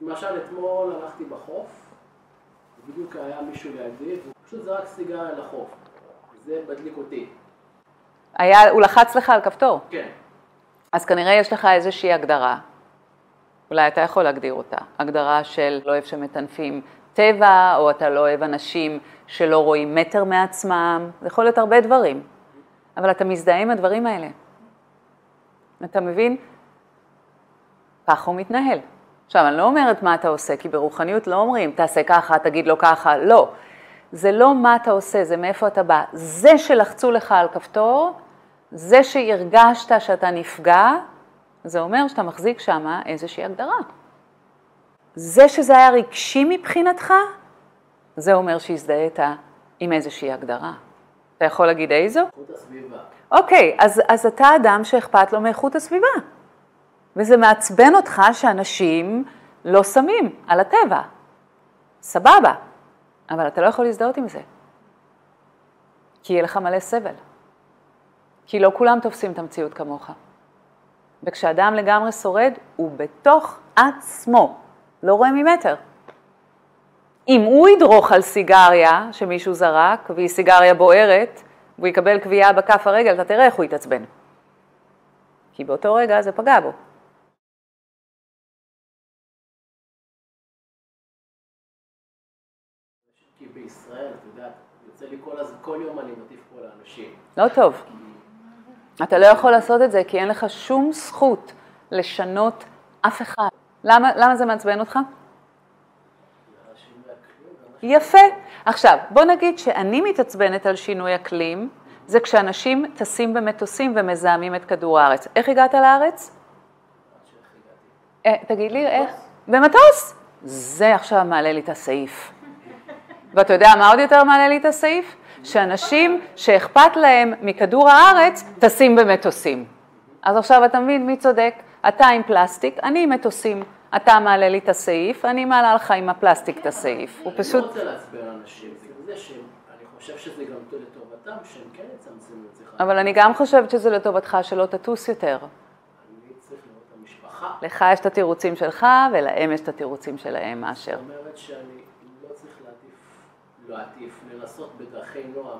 למשל אתמול הלכתי בחוף, בדיוק היה מישהו לידי, והוא פשוט זרק סיגריה לחוף. זה מדליק אותי. היה, הוא לחץ לך על כפתור. כן. אז כנראה יש לך איזושהי הגדרה. אולי אתה יכול להגדיר אותה. הגדרה של לא אוהב שמטנפים טבע, או אתה לא אוהב אנשים שלא רואים מטר מעצמם, זה יכול להיות הרבה דברים. אבל אתה מזדהה עם הדברים האלה. אתה מבין? ככה הוא מתנהל. עכשיו, אני לא אומרת מה אתה עושה, כי ברוחניות לא אומרים, תעשה ככה, תגיד לו ככה, לא. זה לא מה אתה עושה, זה מאיפה אתה בא. זה שלחצו לך על כפתור, זה שהרגשת שאתה נפגע, זה אומר שאתה מחזיק שם איזושהי הגדרה. זה שזה היה רגשי מבחינתך, זה אומר שהזדהית עם איזושהי הגדרה. אתה יכול להגיד איזו? איכות הסביבה. אוקיי, אז, אז אתה אדם שאכפת לו מאיכות הסביבה. וזה מעצבן אותך שאנשים לא שמים על הטבע. סבבה, אבל אתה לא יכול להזדהות עם זה. כי יהיה לך מלא סבל. כי לא כולם תופסים את המציאות כמוך. וכשאדם לגמרי שורד, הוא בתוך עצמו, לא רואה ממטר. אם הוא ידרוך על סיגריה שמישהו זרק, והיא סיגריה בוערת, והוא יקבל קביעה בכף הרגל, אתה תראה איך הוא יתעצבן. כי באותו רגע זה פגע בו. יוצא לי כל, כל יום אני מטיף פה לאנשים. לא טוב. אתה לא יכול לעשות את זה כי אין לך שום זכות לשנות אף אחד. למה, למה זה מעצבן אותך? יפה. עכשיו, בוא נגיד שאני מתעצבנת על שינוי אקלים, זה כשאנשים טסים במטוסים ומזהמים את כדור הארץ. איך הגעת לארץ? אה, תגיד לי, איך? במטוס. זה עכשיו מעלה לי את הסעיף. ואתה יודע מה עוד יותר מעלה לי את הסעיף? שאנשים שאכפת להם מכדור הארץ, טסים במטוסים. אז עכשיו אתה מבין מי צודק? אתה עם פלסטיק, אני עם מטוסים. אתה מעלה לי את הסעיף, אני מעלה לך עם הפלסטיק את הסעיף. הוא אני פשוט... לא רוצה לעצבן אנשים, זה גם זה שאני חושב שזה גם לטובתם, שהם כן יצמצמו את זה. אבל אני גם חושבת שזה לטובתך שלא תטוס יותר. אני צריך לראות את המשפחה. לך יש את התירוצים שלך, ולהם יש את התירוצים שלהם, מאשר. זאת אומרת שאני לא צריך להטיף, לא להטיף, לנסות בדרכי נועם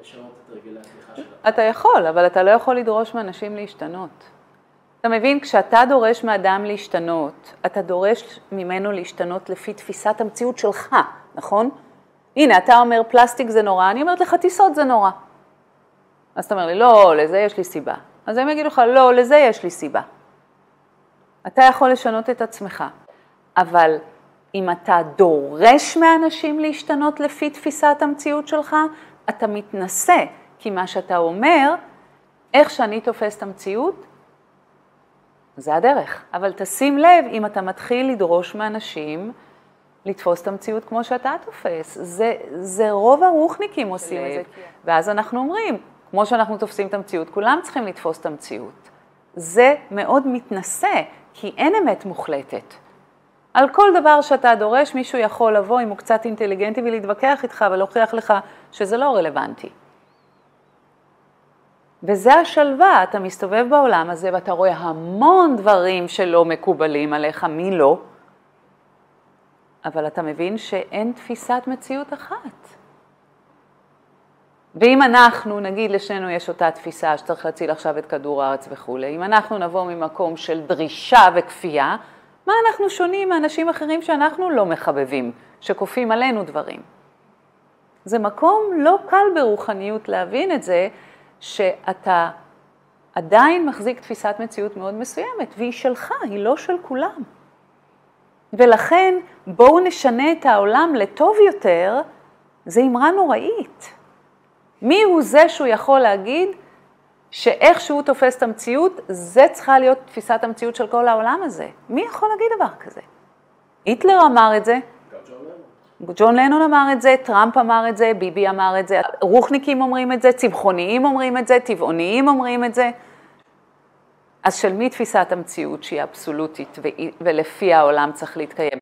לשנות את הרגלי התמיכה שלהם. אתה יכול, אבל אתה לא יכול לדרוש מאנשים להשתנות. אתה מבין, כשאתה דורש מאדם להשתנות, אתה דורש ממנו להשתנות לפי תפיסת המציאות שלך, נכון? הנה, אתה אומר פלסטיק זה נורא, אני אומרת לך טיסות זה נורא. אז אתה אומר לי, לא, לזה יש לי סיבה. אז הם יגידו לך, לא, לזה יש לי סיבה. אתה יכול לשנות את עצמך, אבל אם אתה דורש מאנשים להשתנות לפי תפיסת המציאות שלך, אתה מתנשא, כי מה שאתה אומר, איך שאני תופס את המציאות, זה הדרך. אבל תשים לב, אם אתה מתחיל לדרוש מאנשים לתפוס את המציאות כמו שאתה תופס, זה, זה רוב הרוחניקים עושים את זה. ואז אנחנו אומרים, כמו שאנחנו תופסים את המציאות, כולם צריכים לתפוס את המציאות. זה מאוד מתנשא, כי אין אמת מוחלטת. על כל דבר שאתה דורש, מישהו יכול לבוא, אם הוא קצת אינטליגנטי, ולהתווכח איתך ולהוכיח לך שזה לא רלוונטי. וזה השלווה, אתה מסתובב בעולם הזה ואתה רואה המון דברים שלא מקובלים עליך, מי לא? אבל אתה מבין שאין תפיסת מציאות אחת. ואם אנחנו, נגיד לשנינו יש אותה תפיסה שצריך להציל עכשיו את כדור הארץ וכולי, אם אנחנו נבוא ממקום של דרישה וכפייה, מה אנחנו שונים מאנשים אחרים שאנחנו לא מחבבים, שכופים עלינו דברים? זה מקום לא קל ברוחניות להבין את זה, שאתה עדיין מחזיק תפיסת מציאות מאוד מסוימת, והיא שלך, היא לא של כולם. ולכן בואו נשנה את העולם לטוב יותר, זה אמרה נוראית. מי הוא זה שהוא יכול להגיד שאיך שהוא תופס את המציאות, זה צריכה להיות תפיסת המציאות של כל העולם הזה? מי יכול להגיד דבר כזה? היטלר אמר את זה. ג'ון לנון אמר את זה, טראמפ אמר את זה, ביבי אמר את זה, רוחניקים אומרים את זה, צמחוניים אומרים את זה, טבעוניים אומרים את זה. אז של מי תפיסת המציאות שהיא אבסולוטית ולפי העולם צריך להתקיים?